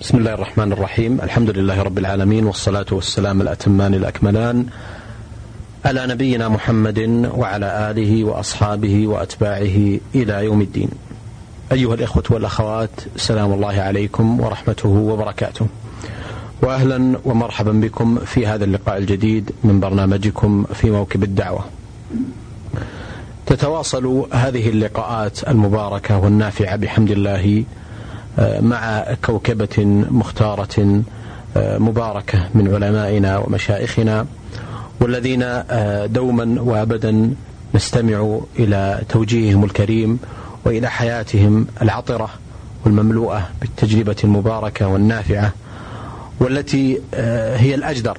بسم الله الرحمن الرحيم الحمد لله رب العالمين والصلاة والسلام الأتمان الأكملان على نبينا محمد وعلى آله وأصحابه وأتباعه إلى يوم الدين أيها الإخوة والأخوات سلام الله عليكم ورحمته وبركاته وأهلا ومرحبا بكم في هذا اللقاء الجديد من برنامجكم في موكب الدعوة تتواصل هذه اللقاءات المباركة والنافعة بحمد الله مع كوكبة مختارة مباركة من علمائنا ومشايخنا والذين دوما وابدا نستمع إلى توجيههم الكريم وإلى حياتهم العطرة والمملوءة بالتجربة المباركة والنافعة والتي هي الأجدر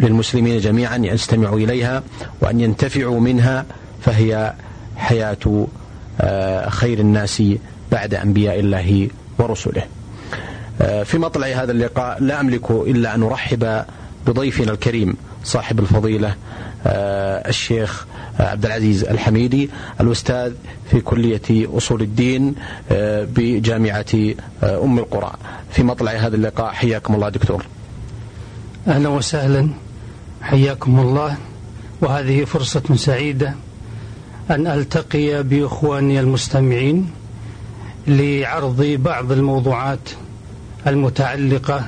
للمسلمين جميعا أن يستمعوا إليها وأن ينتفعوا منها فهي حياة خير الناس بعد أنبياء الله ورسله. في مطلع هذا اللقاء لا أملك إلا أن أرحب بضيفنا الكريم صاحب الفضيلة الشيخ عبد العزيز الحميدي الأستاذ في كلية أصول الدين بجامعة أم القرى. في مطلع هذا اللقاء حياكم الله دكتور. أهلا وسهلا حياكم الله وهذه فرصة سعيدة أن ألتقي بإخواني المستمعين لعرض بعض الموضوعات المتعلقة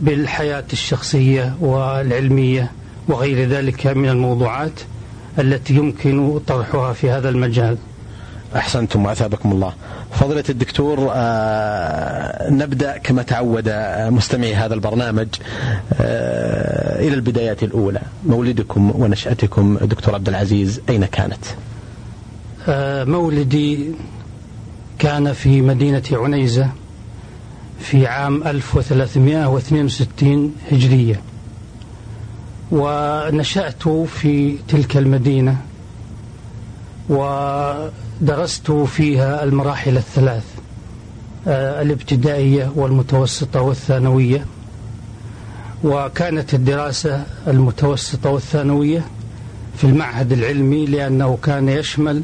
بالحياة الشخصية والعلمية وغير ذلك من الموضوعات التي يمكن طرحها في هذا المجال. أحسنتم وأثابكم الله. فضيلة الدكتور آه نبدأ كما تعود مستمعي هذا البرنامج آه إلى البدايات الأولى. مولدكم ونشأتكم دكتور عبد العزيز أين كانت؟ آه مولدي كان في مدينة عنيزة في عام 1362 هجرية. ونشأت في تلك المدينة ودرست فيها المراحل الثلاث الابتدائية والمتوسطة والثانوية. وكانت الدراسة المتوسطة والثانوية في المعهد العلمي لأنه كان يشمل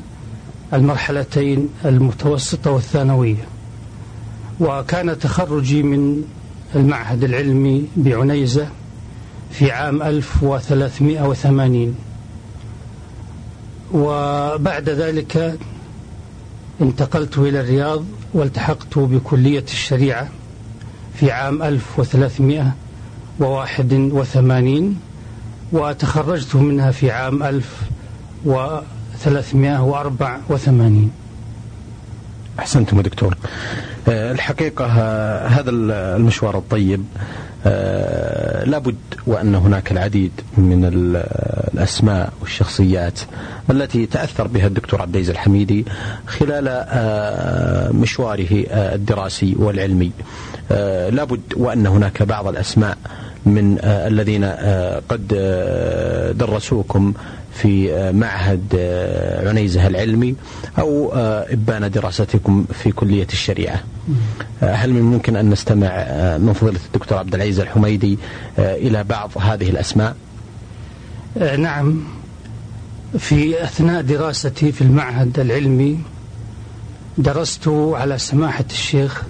المرحلتين المتوسطة والثانوية. وكان تخرجي من المعهد العلمي بعنيزة في عام 1380 وبعد ذلك انتقلت إلى الرياض والتحقت بكلية الشريعة في عام 1381 وتخرجت منها في عام 1000 و 384 أحسنتم دكتور. الحقيقة هذا المشوار الطيب لابد وأن هناك العديد من الأسماء والشخصيات التي تأثر بها الدكتور عبد العزيز الحميدي خلال مشواره الدراسي والعلمي. لابد وأن هناك بعض الأسماء من الذين قد درسوكم في معهد عنيزة العلمي أو إبان دراستكم في كلية الشريعة. هل من ممكن أن نستمع من فضيلة الدكتور عبد العزيز الحميدي إلى بعض هذه الأسماء؟ نعم. في أثناء دراستي في المعهد العلمي درست على سماحة الشيخ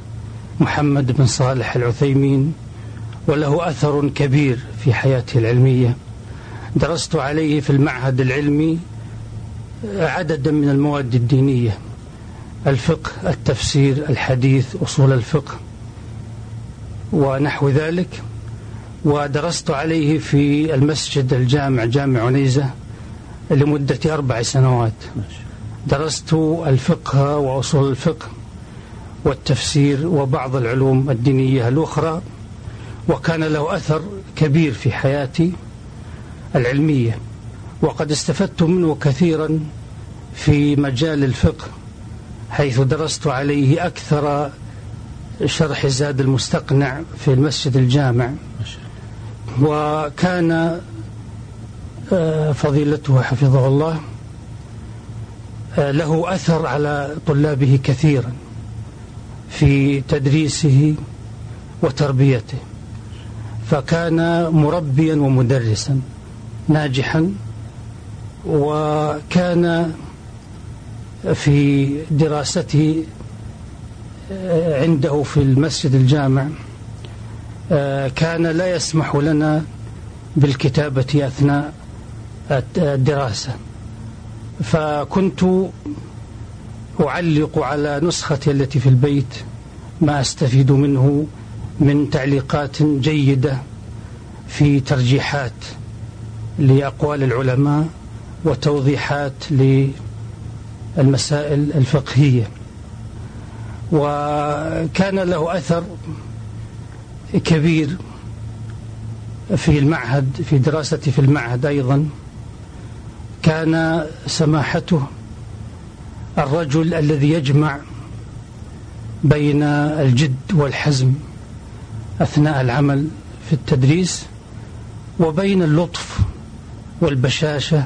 محمد بن صالح العثيمين وله أثر كبير في حياتي العلمية. درست عليه في المعهد العلمي عددا من المواد الدينية الفقه التفسير الحديث أصول الفقه ونحو ذلك. ودرست عليه في المسجد الجامع جامع عنيزة لمدة أربع سنوات. درست الفقه وأصول الفقه والتفسير وبعض العلوم الدينية الأخرى وكان له أثر كبير في حياتي. العلمية وقد استفدت منه كثيرا في مجال الفقه حيث درست عليه أكثر شرح زاد المستقنع في المسجد الجامع. وكان فضيلته حفظه الله له أثر على طلابه كثيرا في تدريسه وتربيته فكان مربيا ومدرسا. ناجحا وكان في دراسته عنده في المسجد الجامع كان لا يسمح لنا بالكتابة أثناء الدراسة. فكنت أعلق على نسختي التي في البيت ما أستفيد منه من تعليقات جيدة في ترجيحات. لأقوال العلماء وتوضيحات للمسائل الفقهية. وكان له أثر كبير في المعهد في دراستي في المعهد أيضا. كان سماحته الرجل الذي يجمع بين الجد والحزم أثناء العمل في التدريس وبين اللطف والبشاشة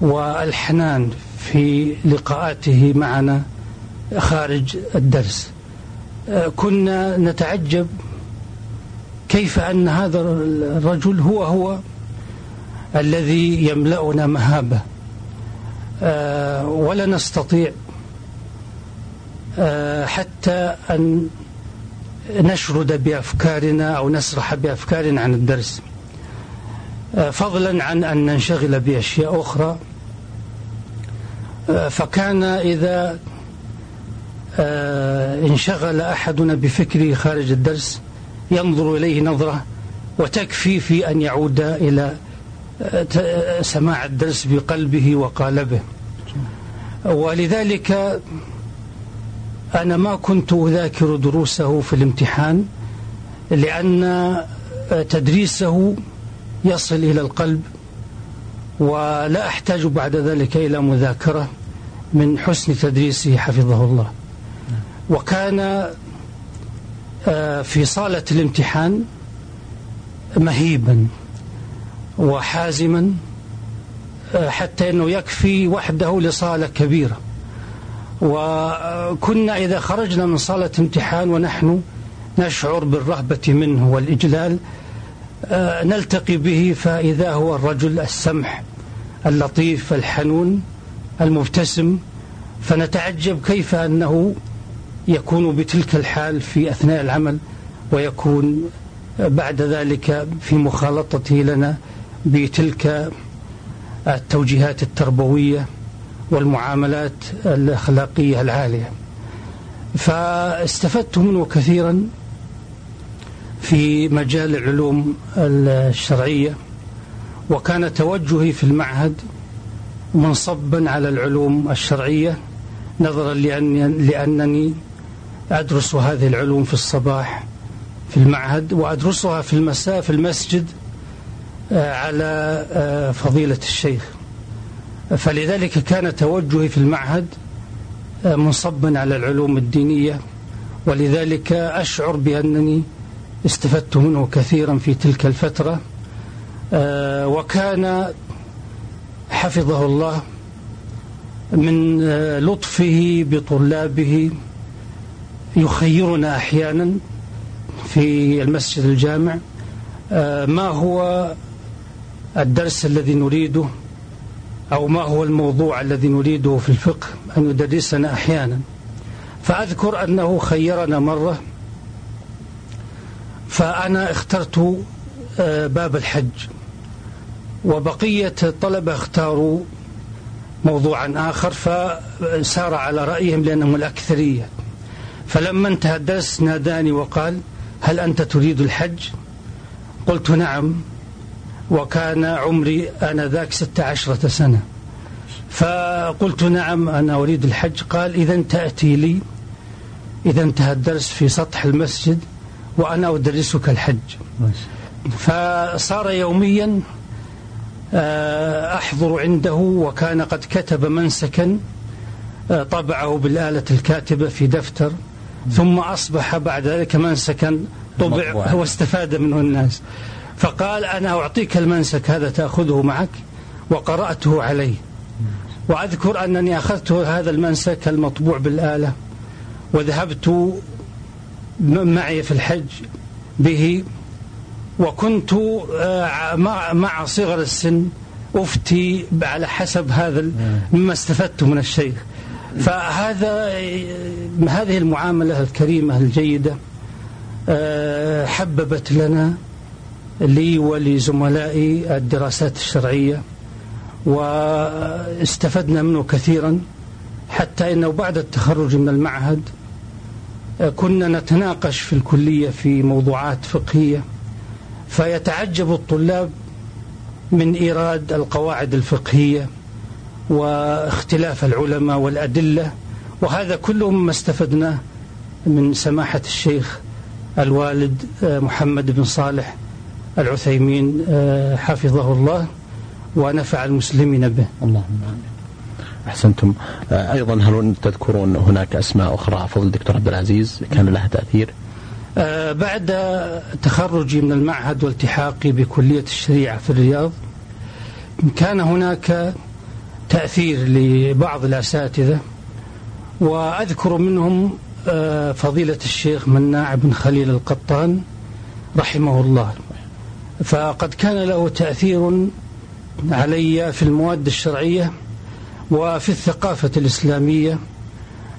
والحنان في لقاءاته معنا خارج الدرس. كنا نتعجب كيف أن هذا الرجل هو هو الذي يملأنا مهابة. آه، ولا نستطيع آه، حتى أن نشرد بأفكارنا أو نسرح بأفكارنا عن الدرس. فضلا عن أن ننشغل بأشياء أخرى. فكان إذا انشغل أحدنا بفكره خارج الدرس ينظر إليه نظرة وتكفي في أن يعود إلى سماع الدرس بقلبه وقالبه ولذلك أنا ما كنت أذاكر دروسه في الامتحان لأن تدريسه يصل إلى القلب ولا أحتاج بعد ذلك إلى مذاكرة من حسن تدريسه حفظه الله. وكان آه، في صالة الامتحان مهيبا وحازما آه، حتى أنه يكفي وحده لصالة كبيرة. وكنا إذا خرجنا من صالة امتحان ونحن نشعر بالرهبة منه والإجلال نلتقي به فإذا هو الرجل السمح اللطيف الحنون المبتسم فنتعجب كيف أنه يكون بتلك الحال في أثناء العمل ويكون بعد ذلك في مخالطته لنا بتلك التوجيهات التربوية والمعاملات الأخلاقية العالية. فاستفدت منه كثيرا في مجال العلوم الشرعية وكان توجهي في المعهد منصبا على العلوم الشرعية نظرا لأنني أدرس هذه العلوم في الصباح في المعهد وأدرسها في المساء في المسجد آه، على آه، فضيلة الشيخ. فلذلك كان توجهي في المعهد آه، منصبا على العلوم الدينية ولذلك أشعر بأنني استفدت منه كثيرا في تلك الفترة. وكان حفظه الله من لطفه بطلابه يخيرنا أحيانا في المسجد الجامع. آه، ما هو الدرس الذي نريده أو ما هو الموضوع الذي نريده في الفقه أن يدرسنا أحيانا. فأذكر أنه خيرنا مرة فأنا اخترت آه، باب الحج. وبقية الطلبة اختاروا موضوعا آخر فسار على رأيهم لأنهم الأكثرية. فلما انتهى الدرس ناداني وقال هل أنت تريد الحج؟ قلت نعم وكان عمري آنذاك ست عشرة سنة. فقلت نعم أنا أريد الحج. قال إذا تأتي لي. إذا انتهى الدرس في سطح المسجد وأنا أدرسك الحج. فصار يوميا آه، أحضر عنده وكان قد كتب منسكا آه، طبعه بالآلة الكاتبة في دفتر ثم أصبح بعد ذلك منسكا طبع واستفاد منه الناس. فقال أنا أعطيك المنسك هذا تأخذه معك وقرأته عليه. وأذكر أنني أخذت هذا المنسك المطبوع بالآلة وذهبت معي في الحج به وكنت آه، مع صغر السن أفتي على حسب هذا مما استفدت من الشيخ. فهذا هذه المعاملة الكريمة الجيدة حببت لنا لي ولزملائي الدراسات الشرعية واستفدنا منه كثيرا حتى إنه بعد التخرج من المعهد كنا نتناقش في الكلية في موضوعات فقهية فيتعجب الطلاب من إيراد القواعد الفقهية واختلاف العلماء والأدلة وهذا كله مما استفدناه من سماحة الشيخ الوالد محمد بن صالح العثيمين حفظه الله ونفع المسلمين به. اللهم آمين. أحسنتم. أيضا هل تذكرون هناك أسماء أخرى؟ فضل الدكتور عبد العزيز كان لها تأثير. بعد تخرجي من المعهد والتحاقي بكلية الشريعة في الرياض كان هناك تأثير لبعض الأساتذة وأذكر منهم فضيلة الشيخ مناع بن خليل القطان رحمه الله. فقد كان له تأثير علي في المواد الشرعية وفي الثقافة الإسلامية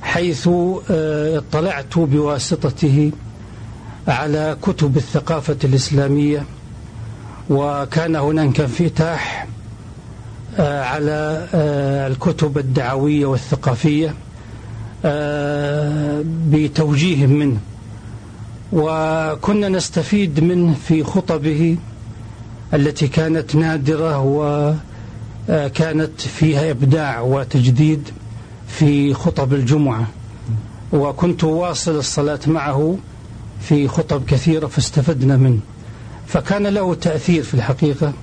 حيث اطلعت بواسطته على كتب الثقافة الإسلامية وكان هناك انفتاح على الكتب الدعوية والثقافية بتوجيه منه. وكنا نستفيد منه في خطبه التي كانت نادرة وكانت فيها إبداع وتجديد في خطب الجمعة. وكنت واصل الصلاة معه في خطب كثيرة فاستفدنا منه. فكان له تأثير في الحقيقة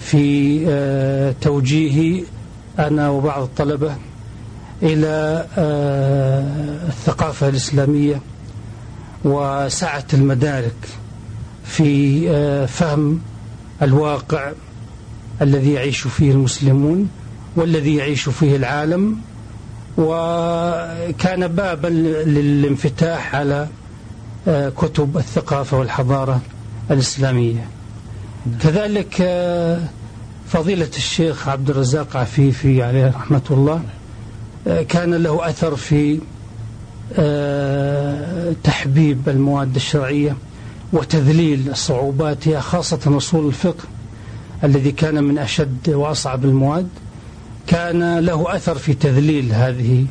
في توجيهي أنا وبعض الطلبة إلى الثقافة الإسلامية وسعة المدارك في فهم الواقع الذي يعيش فيه المسلمون والذي يعيش فيه العالم وكان بابا للانفتاح على كتب الثقافة والحضارة الإسلامية. كذلك فضيلة الشيخ عبد الرزاق عفيفي عليه رحمة الله كان له أثر في تحبيب المواد الشرعية وتذليل صعوباتها خاصة أصول الفقه. الذي كان من أشد وأصعب المواد كان له أثر في تذليل هذه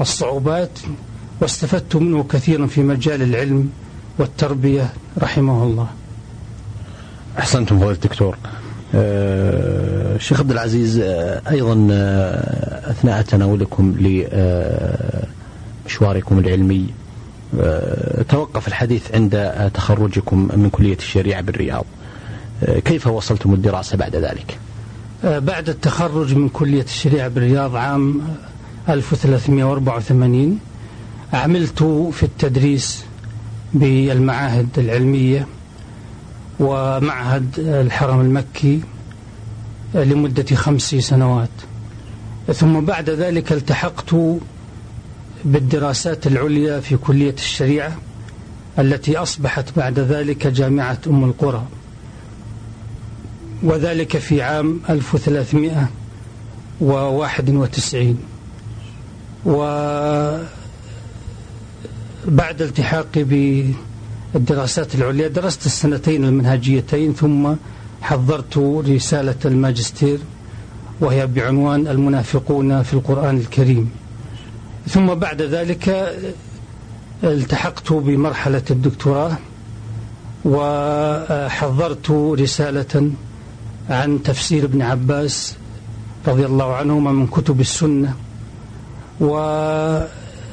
الصعوبات واستفدت منه كثيرا في مجال العلم والتربية رحمه الله. أحسنتم فضيلة الدكتور. أه شيخ عبد العزيز أه أيضا أه أثناء تناولكم لمشواركم العلمي توقف الحديث عند تخرجكم من كلية الشريعة بالرياض. كيف وصلتم الدراسة بعد ذلك؟ بعد التخرج من كلية الشريعة بالرياض عام 1384 عملت في التدريس بالمعاهد العلمية ومعهد الحرم المكي لمدة خمس سنوات. ثم بعد ذلك التحقت بالدراسات العليا في كلية الشريعة التي أصبحت بعد ذلك جامعة أم القرى. وذلك في عام 1391 وبعد التحاقي بالدراسات العليا درست السنتين المنهجيتين ثم حضرت رسالة الماجستير وهي بعنوان المنافقون في القرآن الكريم. ثم بعد ذلك التحقت بمرحلة الدكتوراه وحضرت رسالة عن تفسير ابن عباس رضي الله عنهما من كتب السنة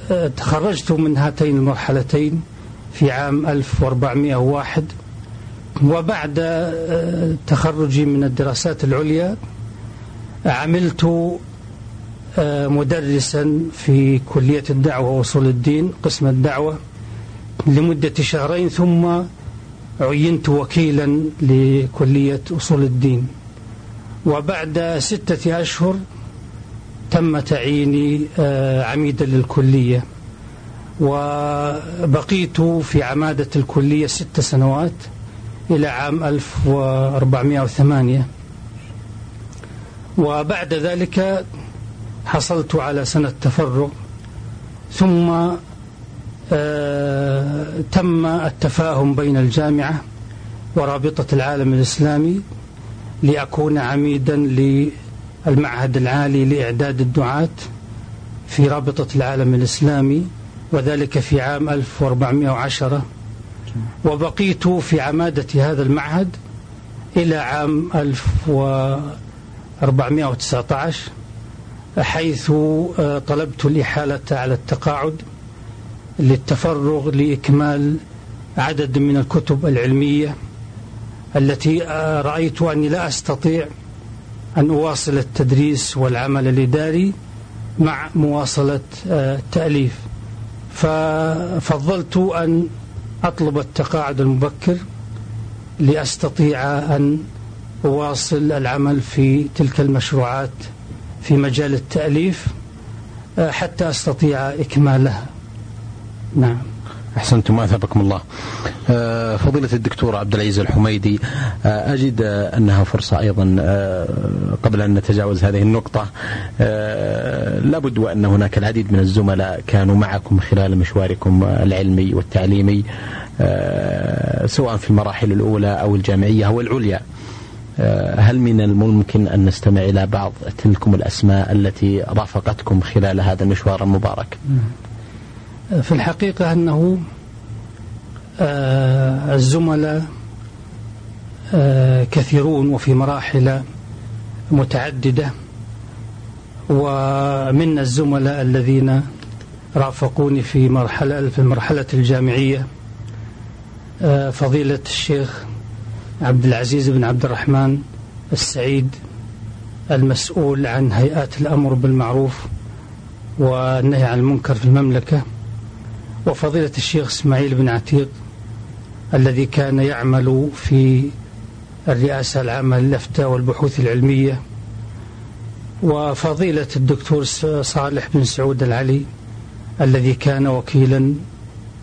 وتخرجت من هاتين المرحلتين في عام 1401 وبعد تخرجي من الدراسات العليا عملت مدرسا في كلية الدعوة وأصول الدين قسم الدعوة لمدة شهرين ثم عينت وكيلا لكلية أصول الدين. وبعد ستة أشهر تم تعييني عميدا للكلية. وبقيت في عمادة الكلية ست سنوات إلى عام 1408 وبعد ذلك حصلت على سنة تفرغ. ثم تم التفاهم بين الجامعة ورابطة العالم الإسلامي لأكون عميدا للمعهد العالي لإعداد الدعاة في رابطة العالم الإسلامي وذلك في عام 1410 وبقيت في عمادة هذا المعهد إلى عام 1419 حيث طلبت الإحالة على التقاعد للتفرغ لإكمال عدد من الكتب العلمية التي رأيت أني لا أستطيع أن أواصل التدريس والعمل الإداري مع مواصلة التأليف. ففضلت أن أطلب التقاعد المبكر لأستطيع أن أواصل العمل في تلك المشروعات في مجال التأليف حتى أستطيع إكمالها. نعم. أحسنتم أثابكم الله. آه، فضيلة الدكتور عبد العزيز الحميدي آه، أجد أنها فرصة أيضا آه، قبل أن نتجاوز هذه النقطة. لابد وأن هناك العديد من الزملاء كانوا معكم خلال مشواركم العلمي والتعليمي سواء في المراحل الأولى أو الجامعية أو العليا. هل من الممكن أن نستمع إلى بعض تلكم الأسماء التي رافقتكم خلال هذا المشوار المبارك؟ في الحقيقة أنه آه، الزملاء آه، كثيرون وفي مراحل متعددة ومن الزملاء الذين رافقوني في مرحلة في المرحلة الجامعية آه، فضيلة الشيخ عبد العزيز بن عبد الرحمن السعيد المسؤول عن هيئات الأمر بالمعروف والنهي عن المنكر في المملكة. وفضيلة الشيخ إسماعيل بن عتيق الذي كان يعمل في الرئاسة العامة للأفتاء والبحوث العلمية وفضيلة الدكتور صالح بن سعود العلي الذي كان وكيلا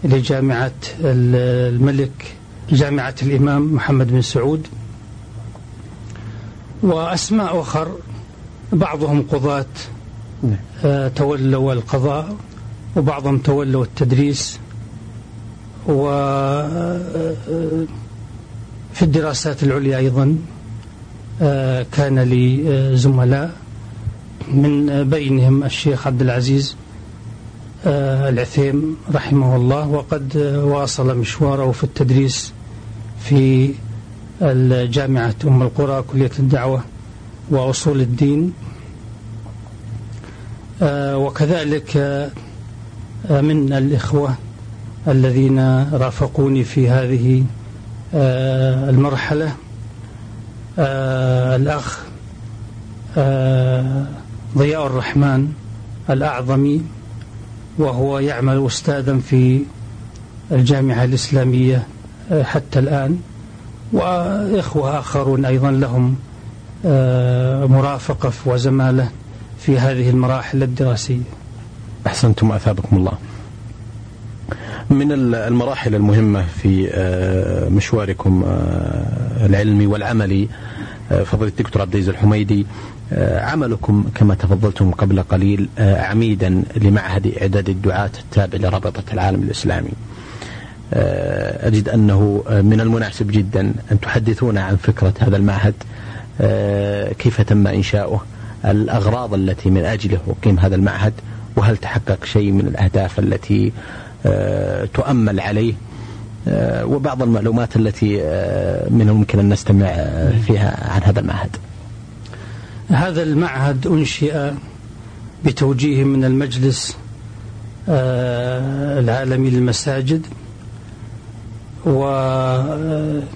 لجامعة الملك جامعة الإمام محمد بن سعود وأسماء أخر بعضهم قضاة نعم. آه، تولوا القضاء وبعضهم تولوا التدريس و في الدراسات العليا أيضا آه، كان لي آه، زملاء من بينهم الشيخ عبد العزيز آه، العثيم رحمه الله وقد واصل مشواره في التدريس في الجامعة أم القرى كلية الدعوة وأصول الدين. وكذلك من الإخوة الذين رافقوني في هذه آه، المرحلة. آه، الأخ آه، ضياء الرحمن الأعظمي وهو يعمل أستاذا في الجامعة الإسلامية حتى الآن. وإخوة آخرون أيضا لهم مرافقة وزمالة في هذه المراحل الدراسية. أحسنتم أثابكم الله. من المراحل المهمة في آه، مشواركم آه، العلمي والعملي آه، فضيلة الدكتور عبد العزيز الحميدي عملكم كما تفضلتم قبل قليل عميدا لمعهد إعداد الدعاة التابع لرابطة العالم الإسلامي. أجد أنه من المناسب جدا أن تحدثونا عن فكرة هذا المعهد كيف تم إنشاؤه الأغراض التي من أجله أقيم هذا المعهد وهل تحقق شيء من الأهداف التي آه، تؤمل عليه؟ آه، وبعض المعلومات التي آه، من الممكن أن نستمع فيها عن هذا المعهد. هذا المعهد أنشئ بتوجيه من المجلس العالمي للمساجد وكان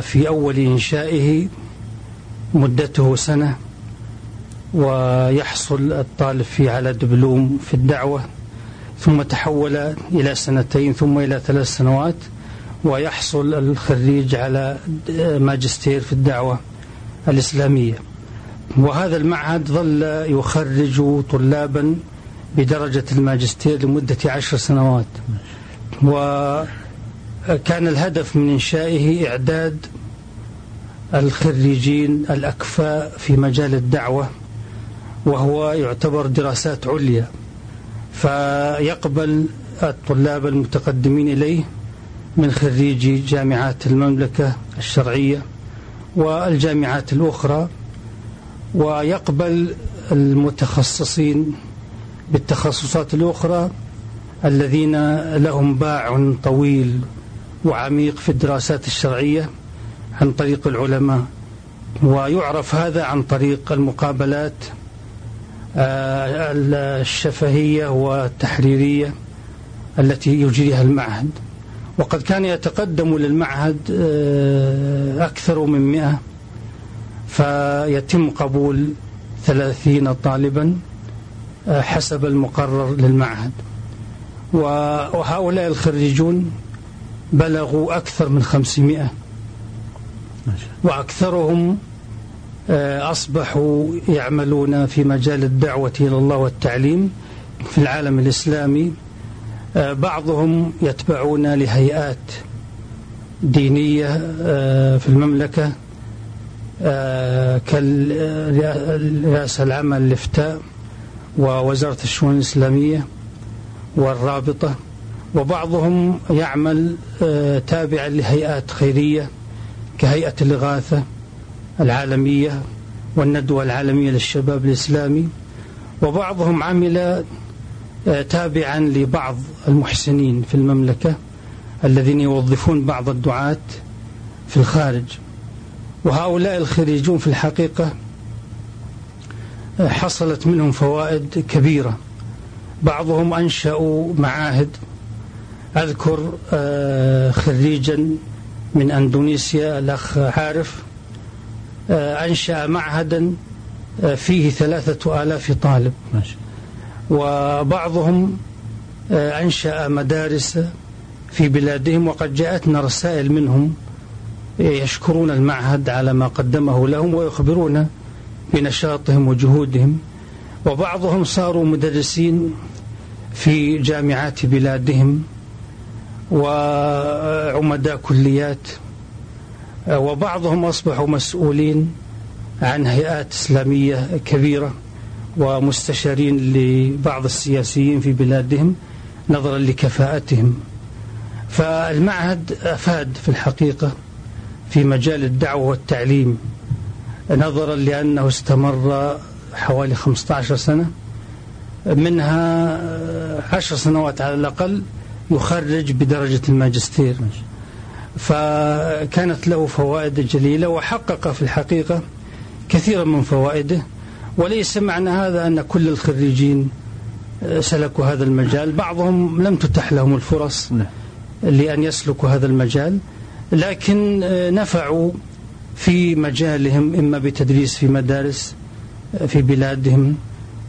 في أول إنشائه مدته سنة. ويحصل الطالب فيه على دبلوم في الدعوة ثم تحول إلى سنتين ثم إلى ثلاث سنوات ويحصل الخريج على ماجستير في الدعوة الإسلامية. وهذا المعهد ظل يخرج طلابا بدرجة الماجستير لمدة عشر سنوات. وكان الهدف من إنشائه إعداد الخريجين الأكفاء في مجال الدعوة وهو يعتبر دراسات عليا فيقبل الطلاب المتقدمين إليه من خريجي جامعات المملكة الشرعية والجامعات الأخرى ويقبل المتخصصين بالتخصصات الأخرى الذين لهم باع طويل وعميق في الدراسات الشرعية عن طريق العلماء. ويعرف هذا عن طريق المقابلات الشفهية والتحريرية التي يجريها المعهد. وقد كان يتقدم للمعهد آه، أكثر من مئة فيتم قبول ثلاثين طالبا آه، حسب المقرر للمعهد. وهؤلاء الخريجون بلغوا أكثر من خمسمائة وأكثرهم أصبحوا يعملون في مجال الدعوة إلى الله والتعليم في العالم الإسلامي. آه، بعضهم يتبعون لهيئات دينية آه، في المملكة كالرئاسة العامة للإفتاء ووزارة الشؤون الإسلامية والرابطة. وبعضهم يعمل تابعا لهيئات خيرية كهيئة الإغاثة. العالمية والندوة العالمية للشباب الإسلامي وبعضهم عمل آه، تابعا لبعض المحسنين في المملكة الذين يوظفون بعض الدعاة في الخارج. وهؤلاء الخريجون في الحقيقة آه، حصلت منهم فوائد كبيرة. بعضهم أنشأوا معاهد. أذكر آه، خريجا من أندونيسيا الأخ عارف. أنشأ معهدا آه، فيه ثلاثة آلاف طالب. وبعضهم آه، أنشأ مدارس في بلادهم وقد جاءتنا رسائل منهم يشكرون المعهد على ما قدمه لهم ويخبرون بنشاطهم وجهودهم. وبعضهم صاروا مدرسين في جامعات بلادهم وعمداء كليات. وبعضهم أصبحوا مسؤولين عن هيئات إسلامية كبيرة ومستشارين لبعض السياسيين في بلادهم نظرا لكفاءتهم. فالمعهد أفاد في الحقيقة في مجال الدعوة والتعليم نظرا لأنه استمر حوالي 15 سنة. منها عشر سنوات على الأقل يخرج بدرجة الماجستير. فكانت له فوائد جليلة وحقق في الحقيقة كثيرا من فوائده وليس معنى هذا أن كل الخريجين سلكوا هذا المجال بعضهم لم تتح لهم الفرص نعم. لأن يسلكوا هذا المجال لكن نفعوا في مجالهم إما بتدريس في مدارس في بلادهم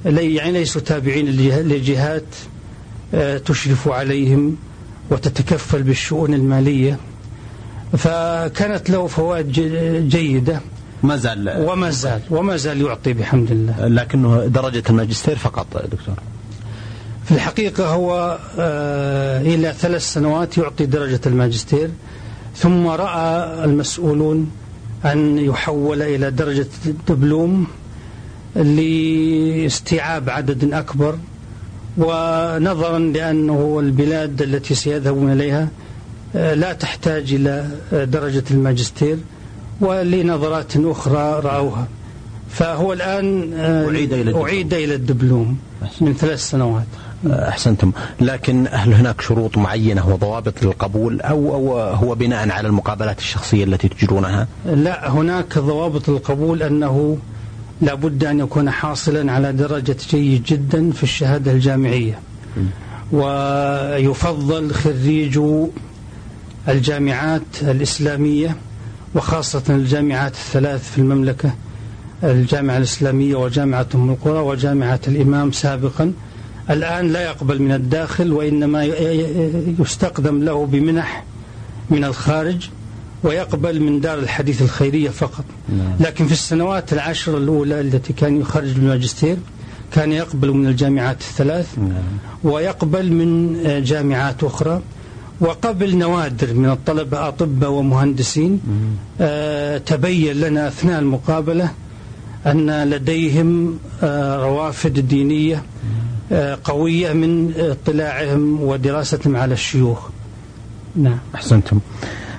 يعني ليسوا تابعين لجهات تشرف عليهم وتتكفل بالشؤون المالية فكانت له فوائد جيدة. ما زال وما زال وما زال يعطي بحمد الله. لكنه درجة الماجستير فقط دكتور. في الحقيقة هو آه، إلى ثلاث سنوات يعطي درجة الماجستير ثم رأى المسؤولون أن يحول إلى درجة الدبلوم لاستيعاب عدد أكبر ونظرا لأنه البلاد التي سيذهبون إليها لا تحتاج إلى آه، درجة الماجستير ولنظرات أخرى رأوها. فهو الآن آه، أعيد إلى الدبلوم, أعيد إلى الدبلوم من ثلاث سنوات. أحسنتم. لكن هل هناك شروط معينة وضوابط للقبول أو, أو هو بناء على المقابلات الشخصية التي تجرونها؟ لا هناك ضوابط للقبول أنه لابد أن يكون حاصلا على درجة جيد جدا في الشهادة الجامعية. ويفضل خريج الجامعات الإسلامية وخاصة الجامعات الثلاث في المملكة الجامعة الإسلامية وجامعة أم القرى وجامعة الإمام سابقا الآن لا يقبل من الداخل وإنما يستقدم له بمنح من الخارج ويقبل من دار الحديث الخيرية فقط نعم. لكن في السنوات العشر الأولى التي كان يخرج بالماجستير كان يقبل من الجامعات الثلاث نعم. ويقبل من جامعات أخرى وقبل نوادر من الطلبة أطباء ومهندسين آه تبين لنا أثناء المقابلة أن لديهم روافد دينية قوية من اطلاعهم ودراستهم على الشيوخ. نعم. أحسنتم.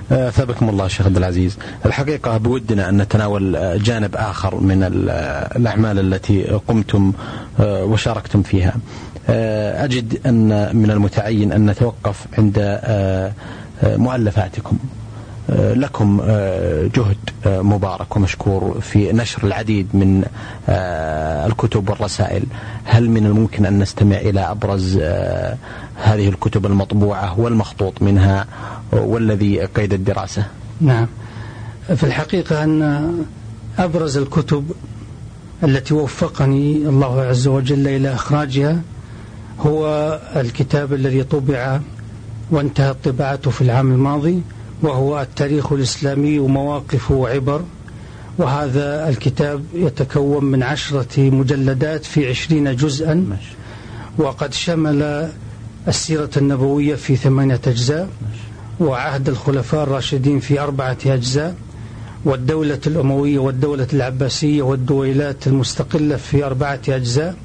ثابكم الله شيخ عبد العزيز. الحقيقة بودنا أن نتناول جانب آخر من الأعمال التي قمتم وشاركتم فيها. أجد أن من المتعين أن نتوقف عند مؤلفاتكم. لكم جهد مبارك ومشكور في نشر العديد من الكتب والرسائل. هل من الممكن أن نستمع إلى أبرز هذه الكتب المطبوعة والمخطوط منها والذي قيد الدراسة؟ نعم. في الحقيقة أن أبرز الكتب التي وفقني الله عز وجل إلى إخراجها هو الكتاب الذي طبع وانتهت طباعته في العام الماضي وهو التاريخ الإسلامي ومواقف وعبر وهذا الكتاب يتكون من عشرة مجلدات في عشرين جزءا. وقد شمل السيرة النبوية في ثمانية أجزاء. وعهد الخلفاء الراشدين في أربعة أجزاء. والدولة الأموية والدولة العباسية والدويلات المستقلة في أربعة أجزاء.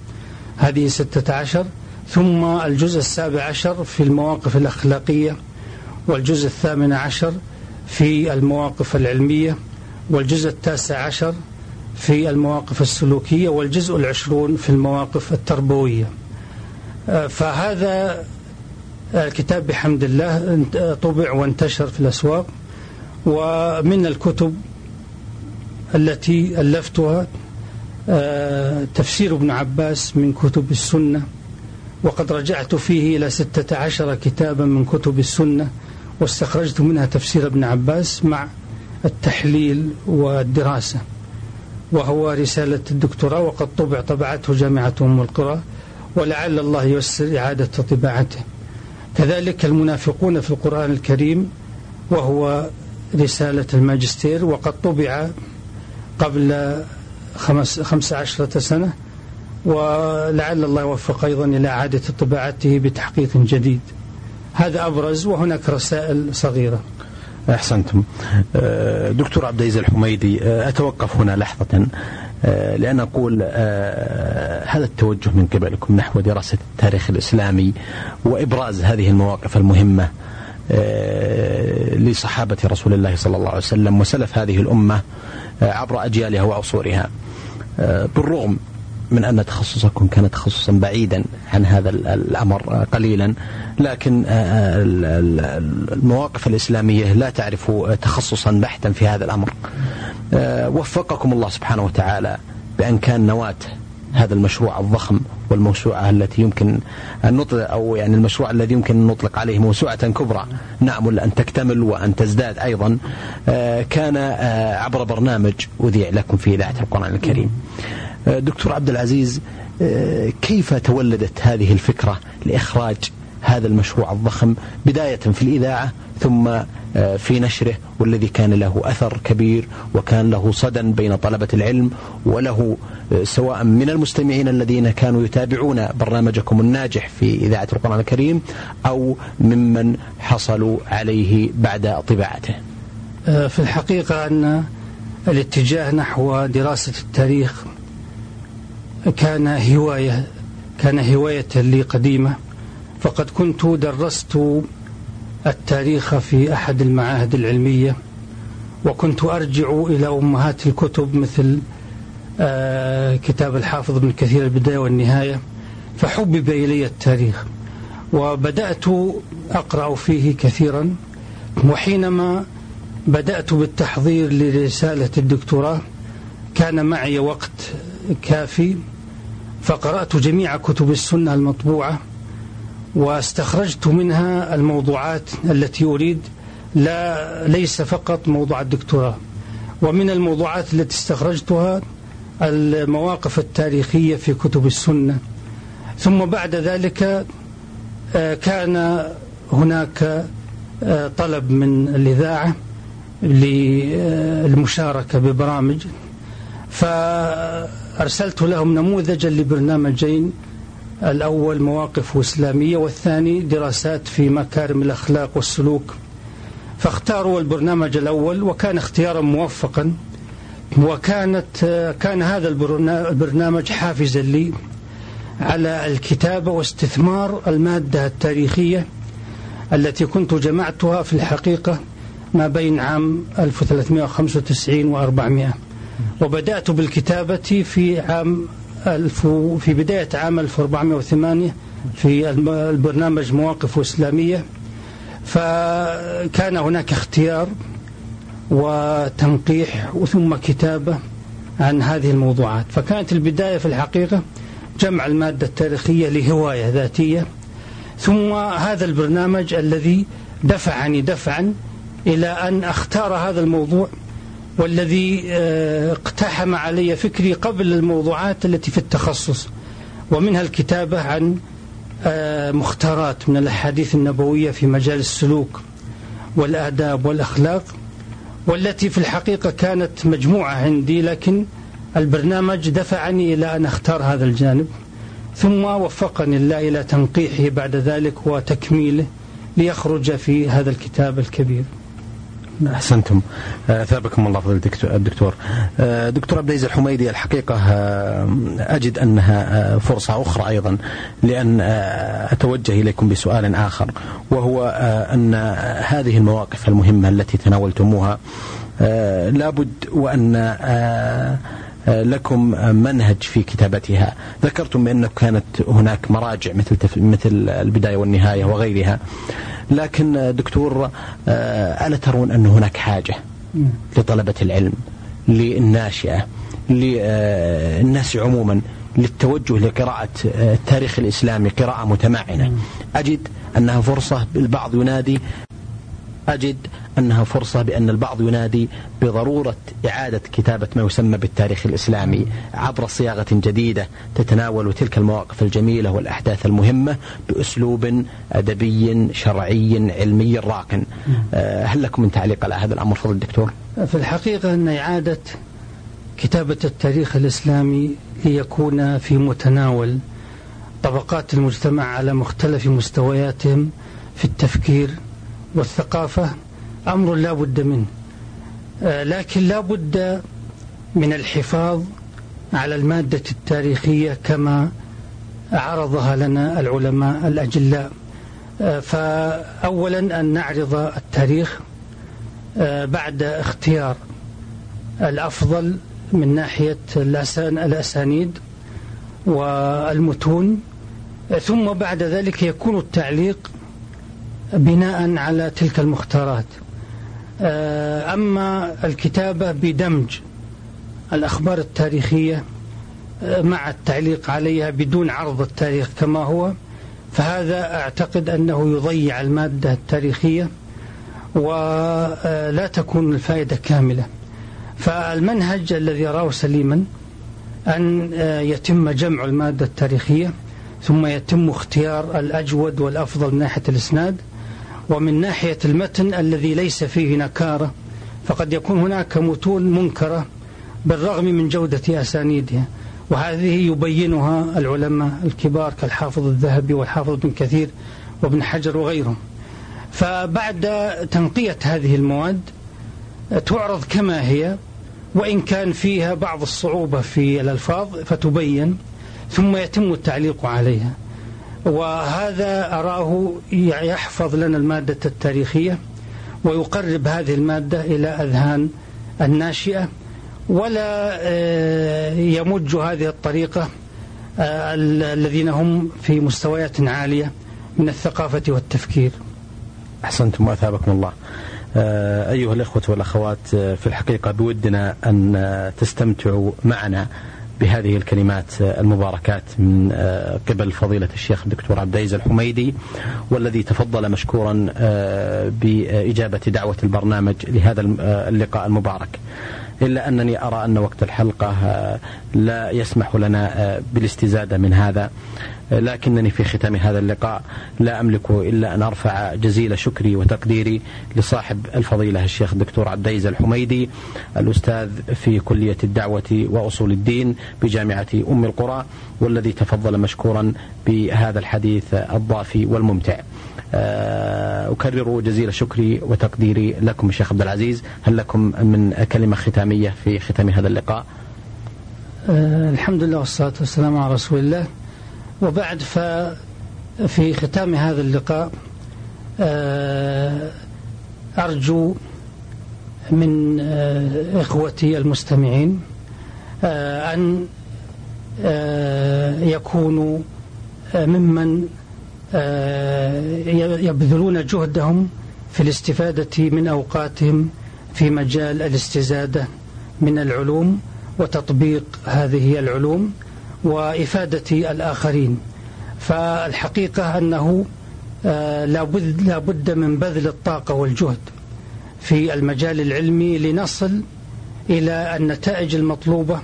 هذه ستة عشر. ثم الجزء السابع عشر في المواقف الأخلاقية والجزء الثامن عشر في المواقف العلمية والجزء التاسع عشر في المواقف السلوكية والجزء العشرون في المواقف التربوية. آه، فهذا الكتاب بحمد الله طبع وانتشر في الأسواق ومن الكتب التي ألفتها آه، تفسير ابن عباس من كتب السنة وقد رجعت فيه إلى ستة عشر كتابا من كتب السنة واستخرجت منها تفسير ابن عباس مع التحليل والدراسة وهو رسالة الدكتوراه وقد طبع طبعته جامعة أم القرى ولعل الله ييسر إعادة طباعته. كذلك المنافقون في القرآن الكريم وهو رسالة الماجستير وقد طبع قبل خمس, خمس عشرة سنة ولعل الله يوفق أيضا إلى إعادة طباعته بتحقيق جديد. هذا أبرز وهناك رسائل صغيرة. أحسنتم. أه، دكتور عبد العزيز الحميدي أه، أتوقف هنا لحظة أه، لأن أقول هذا التوجه من قبلكم نحو دراسة التاريخ الإسلامي وإبراز هذه المواقف المهمة لصحابة رسول الله صلى الله عليه وسلم وسلف هذه الأمة عبر أجيالها وعصورها بالرغم من أن تخصصكم كان تخصصا بعيدا عن هذا الأمر قليلا. لكن المواقف الإسلامية لا تعرف تخصصا بحتا في هذا الأمر. وفقكم الله سبحانه وتعالى بأن كان نواة هذا المشروع الضخم والموسوعة التي يمكن أن نطلق أو يعني المشروع الذي يمكن أن نطلق عليه موسوعة كبرى نأمل أن تكتمل وأن تزداد أيضا كان عبر برنامج أذيع لكم في إذاعة القرآن الكريم. دكتور عبد العزيز كيف تولدت هذه الفكرة لإخراج هذا المشروع الضخم بداية في الإذاعة ثم في نشره والذي كان له أثر كبير وكان له صدى بين طلبة العلم وله سواء من المستمعين الذين كانوا يتابعون برنامجكم الناجح في إذاعة القرآن الكريم أو ممن حصلوا عليه بعد طباعته. في الحقيقة أن الاتجاه نحو دراسة التاريخ كان هواية كان هواية لي قديمة. فقد كنت درست التاريخ في أحد المعاهد العلمية وكنت أرجع إلى أمهات الكتب مثل آه، كتاب الحافظ ابن كثير البداية والنهاية. فحبب إلي التاريخ وبدأت أقرأ فيه كثيرا. وحينما بدأت بالتحضير لرسالة الدكتوراه كان معي وقت كافي. فقرأت جميع كتب السنة المطبوعة واستخرجت منها الموضوعات التي أريد لا ليس فقط موضوع الدكتوراه. ومن الموضوعات التي استخرجتها المواقف التاريخية في كتب السنة. ثم بعد ذلك آه، كان هناك آه، طلب من الإذاعة للمشاركة ببرامج. ف أرسلت لهم نموذجا لبرنامجين الأول مواقف إسلامية والثاني دراسات في مكارم الأخلاق والسلوك. فاختاروا البرنامج الأول وكان اختيارا موفقا. وكانت كان هذا البرنامج حافزا لي على الكتابة واستثمار المادة التاريخية التي كنت جمعتها في الحقيقة ما بين عام 1395 و 400 وبدأت بالكتابة في عام ألف في بداية عام 1408 في البرنامج مواقف إسلامية. فكان هناك اختيار وتنقيح ثم كتابة عن هذه الموضوعات. فكانت البداية في الحقيقة جمع المادة التاريخية لهواية ذاتية. ثم هذا البرنامج الذي دفعني دفعا إلى أن أختار هذا الموضوع والذي آه، اقتحم علي فكري قبل الموضوعات التي في التخصص. ومنها الكتابة عن آه، مختارات من الأحاديث النبوية في مجال السلوك والآداب والأخلاق والتي في الحقيقة كانت مجموعة عندي لكن البرنامج دفعني إلى أن أختار هذا الجانب. ثم وفقني الله إلى تنقيحه بعد ذلك وتكميله ليخرج في هذا الكتاب الكبير. أحسنتم. أثابكم الله فضل الدكتور. دكتور عبد العزيز الحميدي الحقيقة أجد أنها فرصة أخرى أيضا لأن أتوجه إليكم بسؤال آخر وهو أن هذه المواقف المهمة التي تناولتموها لابد وأن لكم منهج في كتابتها. ذكرتم بأنه كانت هناك مراجع مثل مثل البداية والنهاية وغيرها. لكن دكتور آه، ألا ترون أن هناك حاجة لطلبة العلم للناشئة للناس عموما للتوجه لقراءة آه، التاريخ الإسلامي قراءة متمعنة. أجد أنها فرصة البعض ينادي أجد أنها فرصة بأن البعض ينادي بضرورة إعادة كتابة ما يسمى بالتاريخ الإسلامي. عبر صياغة جديدة تتناول تلك المواقف الجميلة والأحداث المهمة بأسلوب أدبي شرعي علمي راق. آه، هل لكم من تعليق على هذا الأمر؟ فضل الدكتور في الحقيقة أن إعادة كتابة التاريخ الإسلامي ليكون في متناول طبقات المجتمع على مختلف مستوياتهم في التفكير والثقافة أمر لا بد منه. آه، لكن لا بد من الحفاظ على المادة التاريخية كما عرضها لنا العلماء الأجلاء. آه، فأولا أن نعرض التاريخ آه، بعد اختيار الأفضل من ناحية الأسانيد والمتون. ثم بعد ذلك يكون التعليق بناء على تلك المختارات. أما الكتابة بدمج الأخبار التاريخية آه، مع التعليق عليها بدون عرض التاريخ كما هو فهذا أعتقد أنه يضيع المادة التاريخية ولا تكون الفائدة كاملة. فالمنهج الذي يراه سليما أن آه، يتم جمع المادة التاريخية ثم يتم اختيار الأجود والأفضل من ناحية الإسناد. ومن ناحية المتن الذي ليس فيه نكارة فقد يكون هناك متون منكرة بالرغم من جودة أسانيدها. وهذه يبينها العلماء الكبار كالحافظ الذهبي والحافظ بن كثير وابن حجر وغيرهم. فبعد تنقية هذه المواد تعرض كما هي وإن كان فيها بعض الصعوبة في الألفاظ فتبين ثم يتم التعليق عليها. وهذا أراه يحفظ لنا المادة التاريخية ويقرب هذه المادة إلى أذهان الناشئة ولا آه، يمج هذه الطريقة آه، الذين هم في مستويات عالية من الثقافة والتفكير. أحسنتم وأثابكم الله. آه، أيها الإخوة والأخوات في الحقيقة بودنا أن تستمتعوا معنا. بهذه الكلمات المباركات من آه، قبل فضيلة الشيخ الدكتور عبد العزيز الحميدي والذي تفضل مشكورا آه، بإجابة دعوة البرنامج لهذا آه، اللقاء المبارك. إلا أنني أرى أن وقت الحلقة لا يسمح لنا بالاستزادة من هذا. لكنني في ختام هذا اللقاء لا أملك إلا أن أرفع جزيل شكري وتقديري لصاحب الفضيلة الشيخ الدكتور عبد العزيز الحميدي الأستاذ في كلية الدعوة وأصول الدين بجامعة أم القرى والذي تفضل مشكورا بهذا الحديث الضافي والممتع. آه، أكرر جزيل شكري وتقديري لكم الشيخ عبد العزيز. هل لكم من كلمة ختامية في ختام هذا اللقاء؟ آه، الحمد لله والصلاة والسلام على رسول الله. وبعد ففي ختام هذا اللقاء آه، أرجو من إخوتي المستمعين أن يكونوا ممن آه، يبذلون جهدهم في الاستفادة من أوقاتهم في مجال الاستزادة من العلوم وتطبيق هذه العلوم. وإفادة الآخرين. فالحقيقة أنه آه، لا بد من بذل الطاقة والجهد في المجال العلمي لنصل إلى النتائج المطلوبة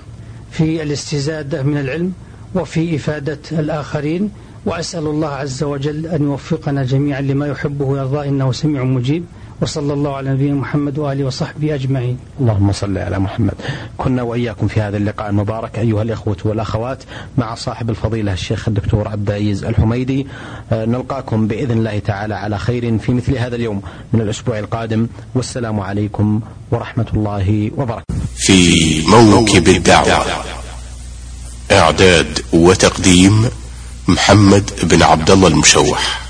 في الاستزادة من العلم وفي إفادة الآخرين. وأسأل الله عز وجل أن يوفقنا جميعا لما يحبه ويرضاه إنه سميع مجيب. وصلى الله على نبينا محمد وآله وصحبه أجمعين. اللهم صل على محمد. كنا وإياكم في هذا اللقاء المبارك أيها الإخوة والأخوات مع صاحب الفضيلة الشيخ الدكتور عبد العزيز الحميدي. آه، نلقاكم بإذن الله تعالى على خير في مثل هذا اليوم من الأسبوع القادم. والسلام عليكم ورحمة الله وبركاته. في موكب الدعوة إعداد وتقديم محمد بن عبد الله المشوح.